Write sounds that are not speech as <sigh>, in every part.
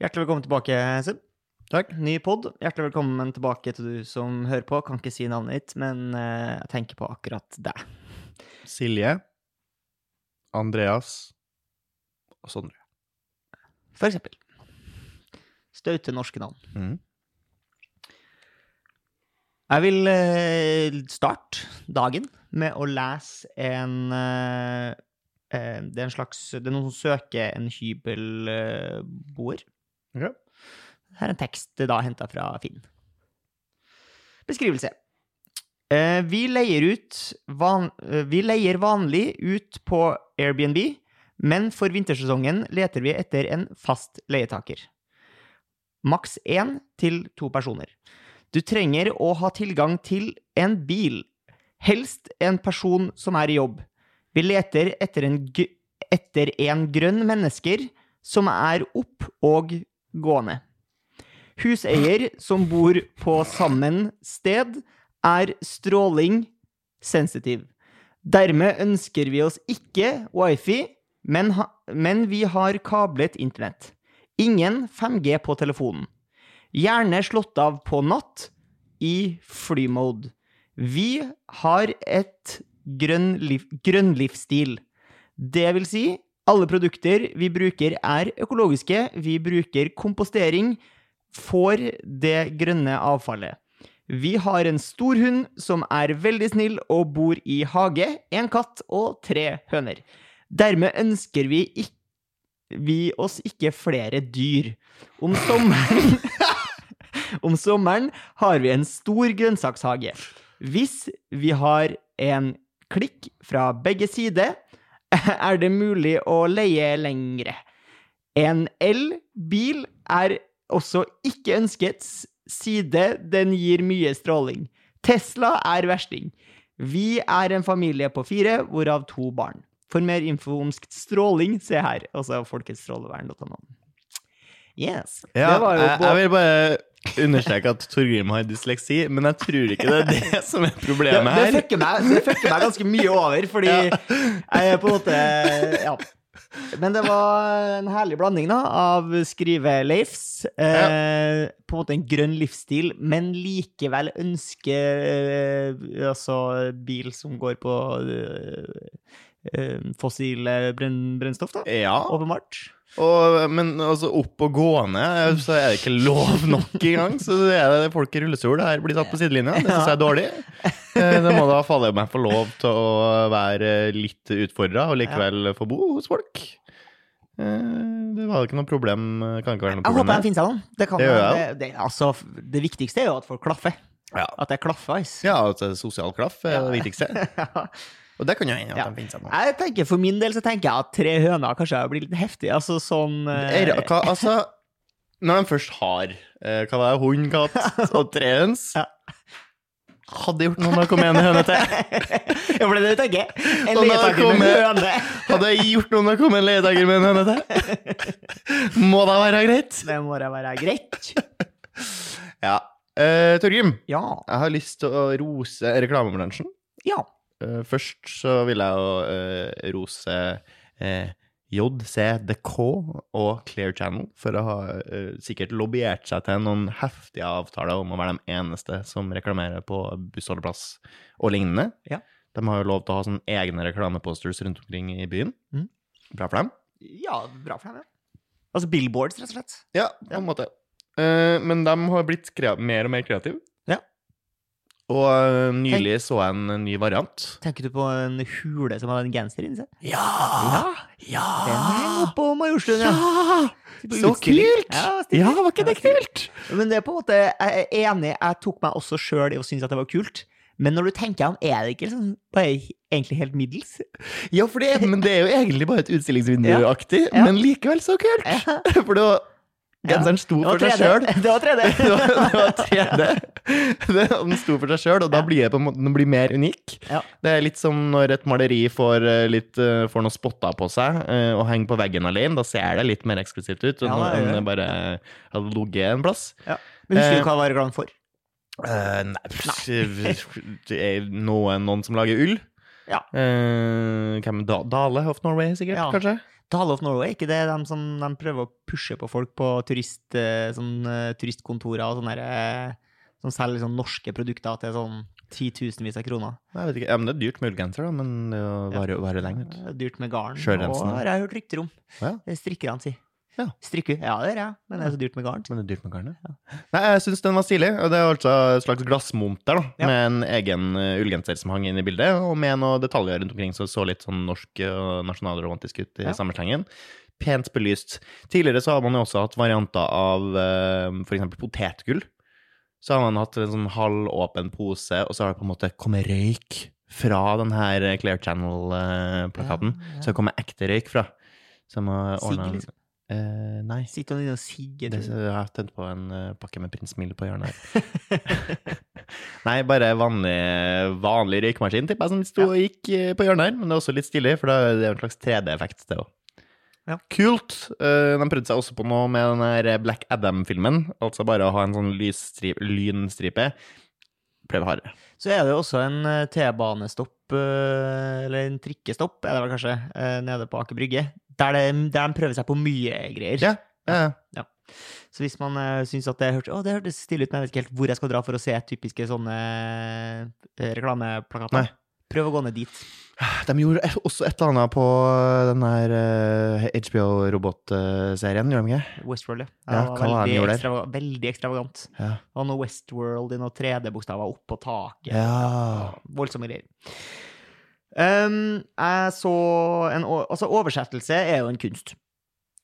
Hjertelig velkommen tilbake, Seb. Takk. Ny pod. Hjertelig velkommen tilbake til du som hører på. Kan ikke si navnet ditt, men eh, jeg tenker på akkurat deg. Silje. Andreas. Og Sondre. For eksempel. Staute norske navn. Mm. Jeg vil eh, starte dagen med å lese en eh, Det er en slags Det er noen som søker en hybelboer. Ok. Her er en tekst da henta fra Finn. Beskrivelse. Eh, vi leier ut van, eh, Vi leier vanlig ut på Airbnb, men for vintersesongen leter vi etter en fast leietaker. Maks én til to personer. Du trenger å ha tilgang til en bil, helst en person som er i jobb. Vi leter etter en, etter en grønn mennesker som er opp og gående. Huseier som bor på sammen sted, er stråling sensitiv. Dermed ønsker vi oss ikke wifi, men, ha men vi har kablet internett. Ingen 5G på telefonen. Gjerne slått av på natt i flymode. Vi har et grønn, liv, grønn livsstil. Det vil si, alle produkter vi bruker er økologiske, vi bruker kompostering, for det grønne avfallet. Vi har en stor hund som er veldig snill og bor i hage, en katt og tre høner. Dermed ønsker vi, ikk- vi oss ikke flere dyr. Om sommeren <laughs> Om sommeren har vi en stor grønnsakshage. Hvis vi har en klikk fra begge sider, <laughs> er det mulig å leie lengre. En elbil er også ikke ønsket, side den gir mye stråling. Tesla er versting. Vi er en familie på fire, hvorav to barn. For mer info om stråling, se her. Altså folkestrålevern.no. Yes. Ja, det var jo jeg, jeg vil bare understreke at Torgrim har dysleksi, men jeg tror ikke det er det <laughs> som er det, problemet det, her. fucker meg, det fucker meg ganske mye over, fordi jeg er på en måte Ja. Men det var en herlig blanding da, av skrive-Leifs. Eh, på en måte en grønn livsstil, men likevel ønske eh, Altså bil som går på eh, fossile brenn, brennstoff, da. Ja, Åpenbart. og, men altså opp og gående, så er det ikke lov nok engang. Så det er det folk i rullestol her blir satt på sidelinja. Det syns jeg er dårlig. Eh, Det må da falle meg få lov til å være litt utfordra og likevel få bo hos folk. Eh, Det var ikke noe problem. Kan ikke være noe problem. Jeg håper problem den seg da. Det, kan, Det det, det, altså, det viktigste er jo at folk klaffer. Ja. At det er klaffer. Ja, at det er sosial klaff er det viktigste. Ja. <laughs> Og det kan jo hende at Ja. de finner nå. Jeg tenker For min del så tenker jeg at tre høner kanskje blir litt heftig. Altså sånn eh, Er- Hva, altså, når de først har eh, Hva var det, hund, katt <laughs> og tre høns Ja. Hadde gjort noe når det kom en høne til. <laughs> Ja, for det er det du tenker? En Og leietaker med høne. Hadde jeg gjort noe når det kom en leietaker med en høne til. <laughs> Må da være greit? Det må da være greit. Ja. Eh, Torgrim, Ja. jeg har lyst til å rose reklamebransjen. Ja. Eh, først så vil jeg jo eh, rose eh, JCDK og Clear Channel for å ha uh, sikkert lobbyert seg til noen heftige avtaler om å være de eneste som reklamerer på bussholdeplass og lignende. Ja. De har jo lov til å ha sånne egne reklameposters rundt omkring i byen. Mm. Bra for dem. ja, bra for dem, ja. Altså billboards, rett og slett. Ja, på en måte. Uh, men de har blitt mer og mer kreative. Ja. Og eh, nylig så jeg en, ny variant. Tenker du på en hule som hadde en genser inni seg? Ja! Ja! Den henger oppå på Majorstuen, ja. Ja! Så utstilling. kult! Ja, Ja, var ikke det kult? Men det er på en måte, jeg er enig, jeg tok meg også sjøl i å synes at det var kult. Men når du tenker om, er det ikke liksom bare egentlig helt middels? Ja, for det, men det er jo egentlig bare et utstillingsvinduaktig, Ja. men likevel så kult! Ja. <laughs> For det var, genseren sto for seg 3D. sjøl. Det var 3D. <laughs> Det var, det var 3D. Det, den sto for seg sjøl, og da blir på en måte den blir mer unik. Ja. Det er litt som når et maleri får, eh, litt, eh, får noe spotta på seg eh, og henger på veggen alene. Da ser det litt mer eksklusivt ut Ja, enn det om det. bare hadde ligget en plass. Men husker du hva det var glad for? Uh, nei, <laughs> det er noen, noen som lager ull. Ja. Uh? Dale of Norway, sikkert, Ja. kanskje? Tale of Norway, ikke det de som de prøver å pushe på folk på turist, eh, sånn, eh, turistkontorer og sånne der, eh, som selger sånn norske produkter til sånn titusenvis av kroner? Jeg vet ikke, ja, men Det er dyrt med ullgenser, da, men det varer, lenge. vet. Det er Dyrt med garn. Sjørensen, Og har jeg hørt rykter om. Ja. Er strikkerne sier. Ja. Strikke. Ja, det gjør jeg, men det er så dyrt med garn. Men det er dyrt med garn, ja. Nei, jeg syns den var stilig. Det er altså et slags glassmonter da, Ja. med en egen uh, ullgenser som hang inn i bildet, og med noen detaljer rundt omkring som så litt sånn norsk og nasjonalromantisk ut i Ja. sommerslengen. Pent belyst. Tidligere så har man jo også hatt varianter av uh, f.eks. potetgull. Så har man hatt en sånn halvåpen pose, og så har det på en måte kommet røyk fra den her Clear Channel-plakaten. Ja, ja. Så det kommer ekte røyk fra. Som har ordna liksom. Eh, nei. Sitter han inne og sigger? Det, jeg har tent på en uh, pakke med Prins Mild på hjørnet her. <laughs> Nei, bare vanlig, vanlig røykmaskin, tipper jeg, som sto og gikk uh, på hjørnet her. Men det er også litt stilig, for da er det en slags 3D-effekt, det òg. Ja. Kult. De prøvde seg også på noe med den her Black Adam-filmen. Altså bare å ha en sånn lysstripe, lynstripe. Prøv hardere. Så er det jo også en T-banestopp, eller en trikkestopp, er det vel kanskje, eh, nede på Aker Brygge, der, de, der de prøver seg på mye greier. Ja. ja. ja. Så hvis man uh, syns at det, hørte, å, det hørtes stille ut, men jeg vet ikke helt hvor jeg skal dra for å se typiske sånne eh, reklameplakater, Nei. Prøv å gå ned dit. De gjorde også et eller annet på den her eh, HBO-robotserien, gjorde de ikke? Westworld, ja. Ja, veldig, ekstrava- veldig ekstravagant. Ja. Og noe Westworld i noen 3D-bokstaver opp på taket. Ja. Voldsomme greier. Um, jeg så en Altså, oversettelse er jo en kunst.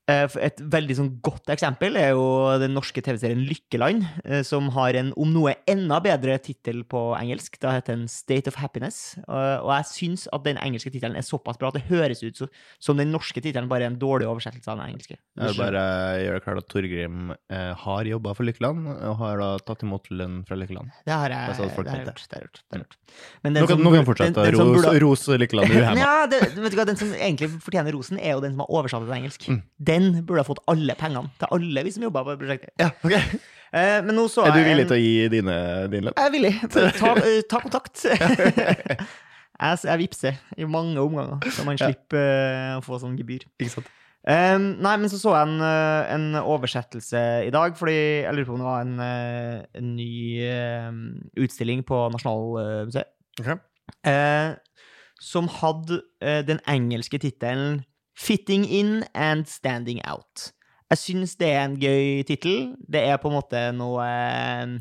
Eh, Et veldig sånn godt eksempel er jo den norske TV-serien Lykkeland, eh, som har en om noe enda bedre tittel på engelsk. Da heter den State of Happiness. Og og jeg syns at den engelske tittelen er såpass bra at det høres ut som den norske tittelen bare er en dårlig oversettelse av den engelske. Jeg vil bare gjøre det klart at Torgrim eh, har jobba for Lykkeland, og har da tatt imot lønn fra Lykkeland. Det har jeg, Bare så at folk det har gjort. Det har gjort, det har gjort. Men den Nå kan som nå kan du fortsette den- burde- rose Lykkeland uhemma. <laughs> Ja, det, vet du hva, Den som egentlig fortjener rosen, er jo den som har oversatt det til engelsk. Mm. Den burde ha fått alle pengene til alle vi som jobba på prosjektet. Ja, ok. Eh, men nå så Er du jeg villig til å gi dine, din lønn? Jeg er villig. Ta, <laughs> eh, ta kontakt. <laughs> jeg, jeg vippser i mange omganger, så man slipper ja. å få sånn gebyr. Ikke sant? Um, nei, men så så jeg en, eh, en oversettelse i dag, fordi jeg lurer på om det var en, eh, en ny eh, utstilling på Nasjonalmuseet. Okay. eh, som hadde eh, den engelske tittelen 'Fitting in and Standing Out'. Jeg syns det er en gøy tittel. Det er på en måte noe eh,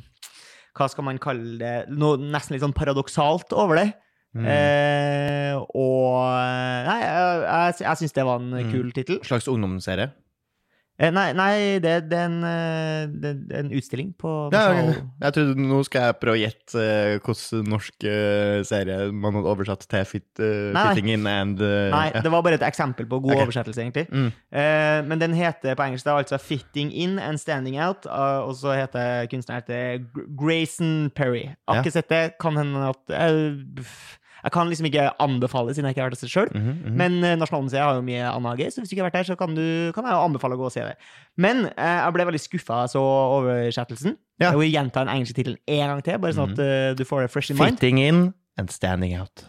Hva skal man kalle det? Noe nesten litt sånn paradoksalt over det. Mm. Eh, og Nei, jeg, jeg, jeg syns det var en Mm. kul tittel. Slags ungdomsserie? Eh, nei, nei det, det, er en, eh, det, er en utstilling på Ja, Nasjonal... jeg trodde Nå skal jeg prøve å gjette eh, hvilken norsk serie man hadde oversatt til fit, Nei. Fitting In and Nei, det var bare et eksempel på god okay. oversettelse, egentlig. Mm. Eh, men den heter på engelsk er altså 'Fitting In and Standing Out', og så heter kunstneren heter Grayson Perry. Har ikke Ja. sett det. Kan hende at jeg, kan liksom ikke anbefale, siden jeg ikke har vært der sjøl. Mm -hmm. Men eh, Nasjonalmuseet har jo mye annet gøy, så hvis du ikke har vært der, så kan, du, kan jeg jo anbefale å gå og se det. Men eh, jeg ble veldig skuffa så oversettelsen. Ja. Jeg vil gjenta den engelske tittelen en gang til, bare sånn at eh, du får det fresh in mind. Fitting In and Standing Out.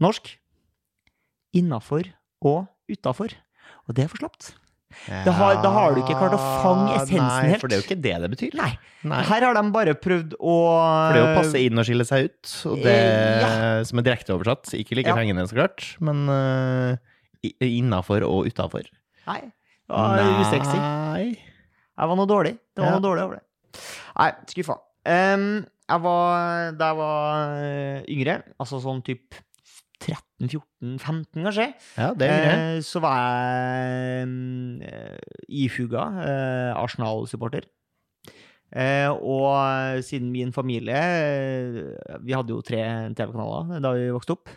Norsk. Innafor og utafor. Og det er for slapt. Det har- da har du ikke klart å fange essensen nei, helt. for det er jo ikke det det betyr. Nei. Nei. Her har de bare prøvd å For det er å passe inn og skille seg ut, det ja. som er direkte oversatt. Ikke like Ja. fengende, så klart, men uh, innafor og utafor. Nei. Det var usexy. Nei. Jeg var noe dårlig. Det var Ja. noe dårlig over det. Nei, skuffa. Um, jeg var, da jeg var eh, yngre, altså sånn typ 13-14-15 kanskje, Ja, det er greit. eh, så var jeg eh, ihuga eh, Arsenal-supporter. Eh, og siden min familie Vi hadde jo tre TV-kanaler da vi vokste opp.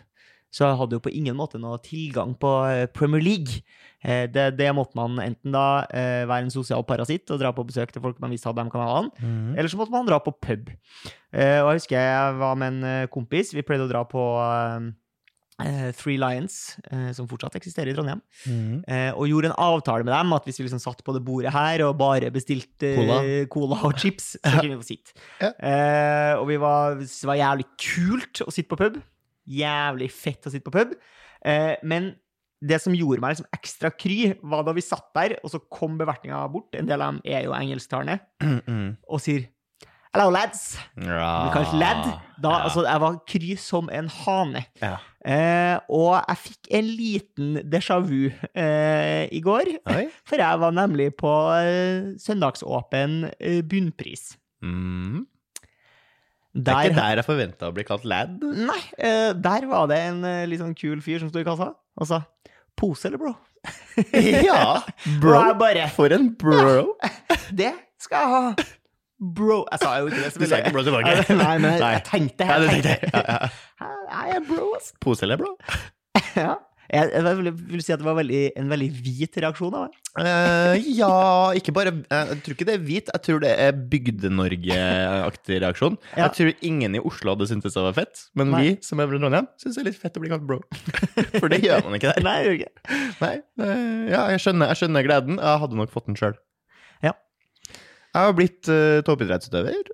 Så jeg hadde jo på ingen måte noe tilgang på Premier League. Det, det måtte man enten da være en sosial parasitt og dra på besøk til folk man visste hadde de kanalene, mm. eller så måtte man dra på pub. Og jeg husker jeg var med en kompis. Vi pleide å dra på Three Lions, eh, som fortsatt eksisterer i Trondheim. mm. Eh, og gjorde en avtale med dem at hvis vi liksom satt på det bordet her og bare bestilte eh, Cola. cola og chips, så <laughs> kunne vi få sitte. Ja. Eh, og vi var, det var jævlig kult å sitte på pub. Jævlig fett å sitte på pub. Uh, men det som gjorde meg liksom ekstra kry, var da vi satt der, og så kom bevertninga bort. En del av dem er jo engelsktalende, Mm. og sier Hello, lads. Ja. Kanskje ledd. Da, Ja. altså, jeg var kry som en hane. Ja. Eh, og jeg fikk en liten déjà vu eh, i går, Oi. <laughs> for jeg var nemlig på eh, søndagsåpen eh, bunnpris. Mm. Det er ikke der jeg forventa å bli kalt lad. Nei, eh, der var det en eh, litt sånn kul fyr som sto i kassa og sa pose eller bro? ja, <laughs> bro. For en bro. <laughs> Det skal jeg ha! Bro Jeg sa jo ikke det, Du sa ikke bro tilbake. <laughs> Nei, men jeg, Nei. tenkte jeg tenkte. <laughs> tenkte jeg. Er bro, ass. Eller bro? <laughs> Ja. Jeg, jeg vil, vil si at det var veldig, en veldig hvit reaksjon av meg. Eh, ja, ikke bare Jeg tror ikke det er hvit, jeg tror det er Bygde-Norge-aktig reaksjon. Ja. Jeg tror ingen i Oslo hadde syntes det var fett, men Nei. vi som er fra Trondheim, syns det er litt fett å bli kalt bro. For det gjør man ikke der. Nei, jeg. Nei, uh, ja, jeg skjønner, jeg skjønner gleden. Jeg hadde nok fått den sjøl. Jeg har blitt uh, toppidrettsutøver.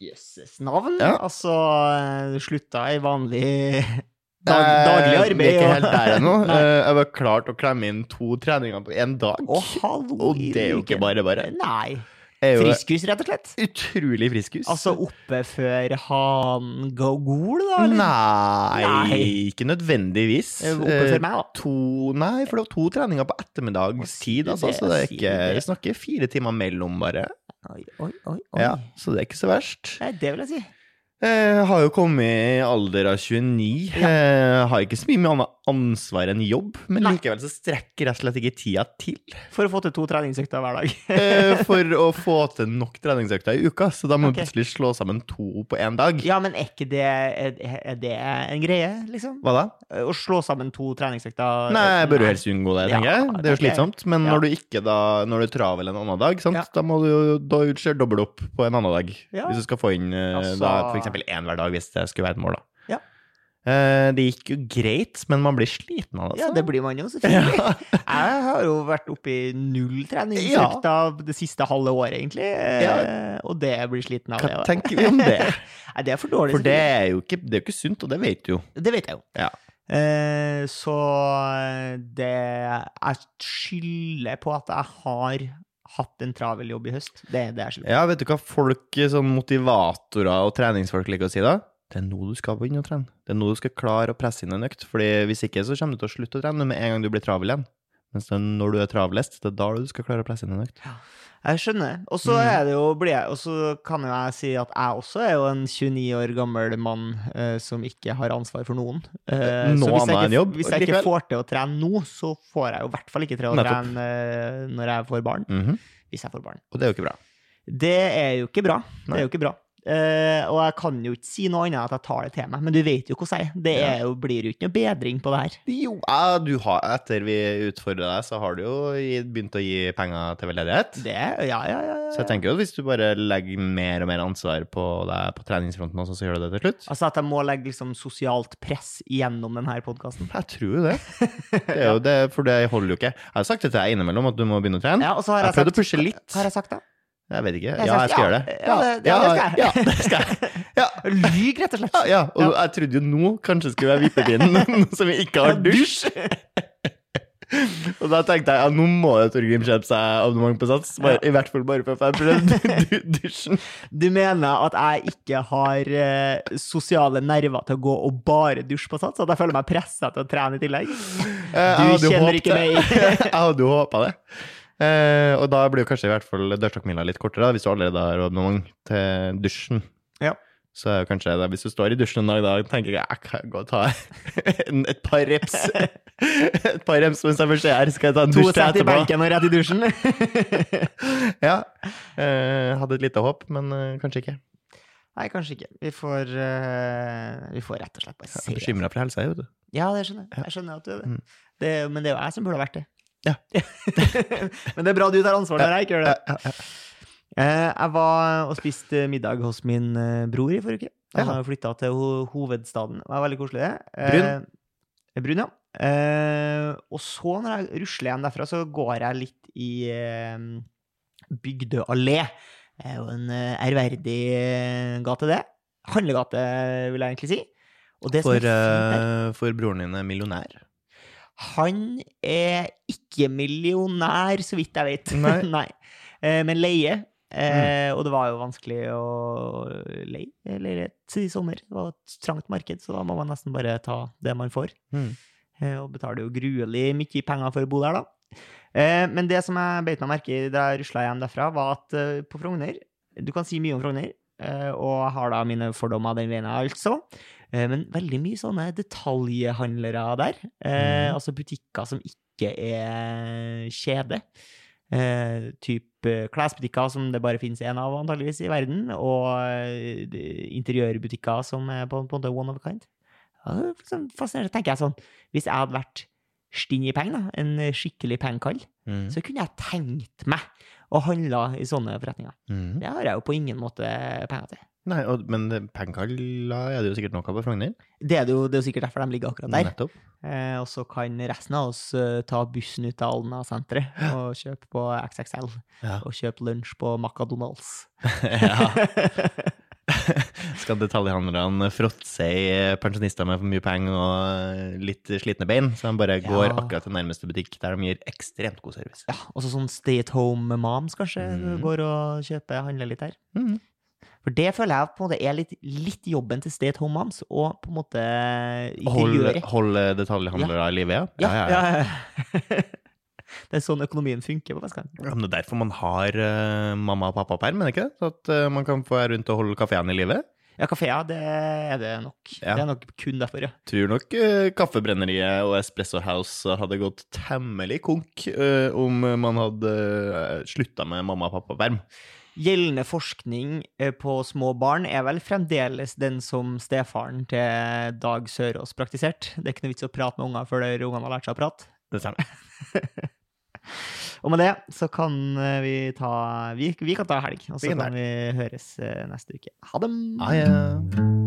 Jøsses navn. Ja. Altså, eh, slutta i vanlig dag, daglig Vi er arbeid. ikke helt der ennå. <laughs> Eh, jeg var klart å klemme inn to treninger på én dag. Å, Og det er jo ikke bare bare. Nei. Friskus, rett og slett. utrolig friskus. Altså oppe før han går gol, da? eller? Nei, Nei. ikke nødvendigvis. Eh, Oppe Eh, før meg, da. To, nei, for det var to treninger på ettermiddagstid, altså, så det er ikke. Vi snakker fire timer mellom, bare. Oi, oi, oi. Ja, så det er ikke så verst. Nei, det vil jeg si. Jeg har jo kommet i alder av 29. Jeg har ikke så mye med annet ansvar enn jobb, men Nei. likevel så strekker jeg slett ikke tida til For å få til to treningsøkter hver dag. <laughs> eh, for å få til nok treningsøkter i uka. Så da må okay. du plutselig slå sammen to på én dag. Ja, men er ikke det Er, det en greie, liksom? Hva da? Å slå sammen to treningsøkter? Nei, jeg bør jo helst unngå det, Ja, tenker jeg. Det er jo slitsomt. Men Ja. når du ikke da Når du er travel en annen dag, sant? Ja. da må du jo dobbelt opp på en annen dag. Ja. Hvis du skal få inn eh, Altså- da, eksempel én hver dag, hvis det skulle være et mål, da. Ja. Eh, det gikk jo greit, men man blir sliten av det. Ja, det blir man jo, selvfølgelig. Ja. <laughs> Jeg har jo vært oppe i null treningsøkter det siste halve året, egentlig. eh, Ja. Og det blir sliten av Hva det. tenker vi om det? <laughs> Nei, det er for dårlig. For det er jo ikke, det er jo ikke sunt, og det vet du jo. Det vet jeg jo. Ja. Eh, så det Jeg skylder på at jeg har hatt en travel jobb i høst. Det det er skyldig. Ja, vet du hva folk, sånn motivatorer og treningsfolk liker å si da? Det er nå du skal begynne å trene. Det er nå du skal klare å presse inn en økt. Fordi hvis ikke, så kommer du til å slutte å trene med en gang du blir travel igjen. Mens når du er travlest, det er da du skal klare å presse inn en økt. Jeg skjønner. Og så Mm. er det jo blir jeg, Og så kan jo jeg si at jeg også er jo en 29 år gammel mann eh, som ikke har ansvar for noen. Eh, nå så hvis jeg ikke, jobb, hvis jeg ikke får til å trene nå, så får jeg jo i hvert fall ikke til å Nettopp. trene eh, når jeg får barn. Mhm. Hvis jeg får barn. Og det er jo ikke bra. Det er jo ikke bra. Det er jo ikke bra. Eh, og jeg kan jo ikke si noe annet at jeg tar det til meg. Men du vet jo hvordan jeg er. Det er jo, blir jo ikke noe bedring på det her. Jo, ja, du har, etter vi utfordra deg, så har du jo begynt å gi penger til veldedighet. Det, ja, ja, ja, ja. Så jeg tenker jo at hvis du bare legger mer og mer ansvar på deg på treningsfronten også, så gjør du det til slutt. Altså at jeg må legge liksom sosialt press gjennom denne podkasten. Jeg tror det. <laughs> Det er jo det, for det holder jo ikke. Jeg har sagt det til deg innimellom, at du må begynne å trene. Ja, og så har Jeg jeg, prøvde å pushe litt. Har jeg sagt, da? Jeg vet ikke. Jeg Ja, jeg skal ja. gjøre det. Ja, det- ja, det. Ja, det skal jeg. <laughs> Ja, Lyg, rett og slett. ja. Og jeg trodde jo nå kanskje skulle være vippetiden, <laughs> som vi ikke har dusj. <laughs> Og da tenkte jeg ja, nå må jo Torgrim kjøpe seg abonnement på Sats. Bare, I hvert fall bare for å få prøvd dusjen. Du mener at jeg ikke har eh, sosiale nerver til å gå og bare dusje på sats? At jeg føler meg pressa til å trene i tillegg? Eh, Du kjenner ikke meg. jeg hadde jo håpa det. Eh, og da blir jo kanskje i hvert fall dørstokkmila litt kortere, da, hvis du allerede har abonnement til dusjen. Ja. Så er jo kanskje det, hvis du står i dusjen en dag, da tenker jeg jeg kan gå og ta en, et par reps. <laughs> et par reps mens jeg først er her, skal jeg ta en To dusj til sett i etterpå. benken og rett i dusjen? <laughs> ja. Eh, hadde et lite håp, men eh, kanskje ikke. Nei, kanskje ikke. Vi får, uh, vi får rett og slett bare se. bekymra for helsa, vet du. Ja, det skjønner jeg. Jeg skjønner at du er det. Mm. det. Men det er jo jeg som burde ha vært det. Ja. <laughs> men det er bra du tar ansvar når jeg ikke gjør det. Eh, jeg var og spiste middag hos min eh, bror i forrige uke. Han har har flytta til hovedstaden. Det var veldig koselig. Brun? Eh, brun, ja. Og så, når jeg rusler hjem derfra, så går jeg litt i Bygdø allé. Det er jo en ærverdig gate, det. Handlegate, vil jeg egentlig si. Og det som For, er for broren din er millionær. Han er ikke millionær, så vidt jeg vet. Nei. <laughs> Eh, men leie. Eh, og det var jo vanskelig å leie leilighet i sommer. Det var et trangt marked, så da må man nesten bare ta det man får. Mm. Eh, og betaler jo gruelig mye penger for å bo der, da. Eh, men det som jeg beit meg merke i da jeg rusla hjem derfra, var at på Frogner Du kan si mye om Frogner, eh, og jeg har da mine fordommer den veien, altså. Eh, men veldig mye sånne detaljhandlere der. Eh, Mhm. Altså butikker som ikke er kjede. Eh, typ klesbutikker som det bare finnes én av, antageligvis, i verden. Og interiørbutikker som er på, på en måte one of a kind. Ja, sånn fascinerende. tenker jeg sånn, Hvis jeg hadde vært stinn i penger, en skikkelig pengekall, Mm. så kunne jeg tenkt meg å handle i sånne forretninger. Mm. Det har jeg jo på ingen måte penger til. Nei, og, men pengekalla er det jo sikkert noe av på Frogner. Det er, det jo, det er jo sikkert derfor de ligger akkurat der. Nettopp. Eh, og så kan resten av oss uh, ta bussen ut av Alna-senteret og kjøpe på XXL. Ja. Og kjøpe lunsj på McDonald's. <laughs> ja. <laughs> Skal detaljhandlerne fråtse i pensjonister med for mye penger og litt slitne bein, så de bare går Ja. akkurat til nærmeste butikk, der de gir ekstremt god service. Ja, også sånn stay at home moms, kanskje, Mm. går og kjøper, handler litt her. Mm. For det føler jeg på en måte er litt, litt jobben til State home moms, og på en måte Holde, interiøret. holde detaljhandlere i live, ja? Ja, ja, ja. <laughs> Det er sånn økonomien funker på vestkanten. Ja, men Det er derfor man har uh, mamma- og pappaperm, er det ikke? Så at uh, man kan få være rundt og holde kafeen i live. Ja, kafeer, det er det nok. Ja. Det er nok kun derfor, ja. Tror nok uh, Kaffebrenneriet og Espresso House hadde gått temmelig konk uh, om man hadde uh, slutta med mamma- og pappaperm. Gjeldende forskning eh, på små barn er vel fremdeles den som stefaren til Dag Sørås praktiserte. Det er ikke noe vits å prate med unger før ungene har lært seg å prate. Det stemmer. <laughs> Og med det så kan eh, vi ta Vi, vi kan ta helg, og så kan vi høres eh, neste uke. Ha det!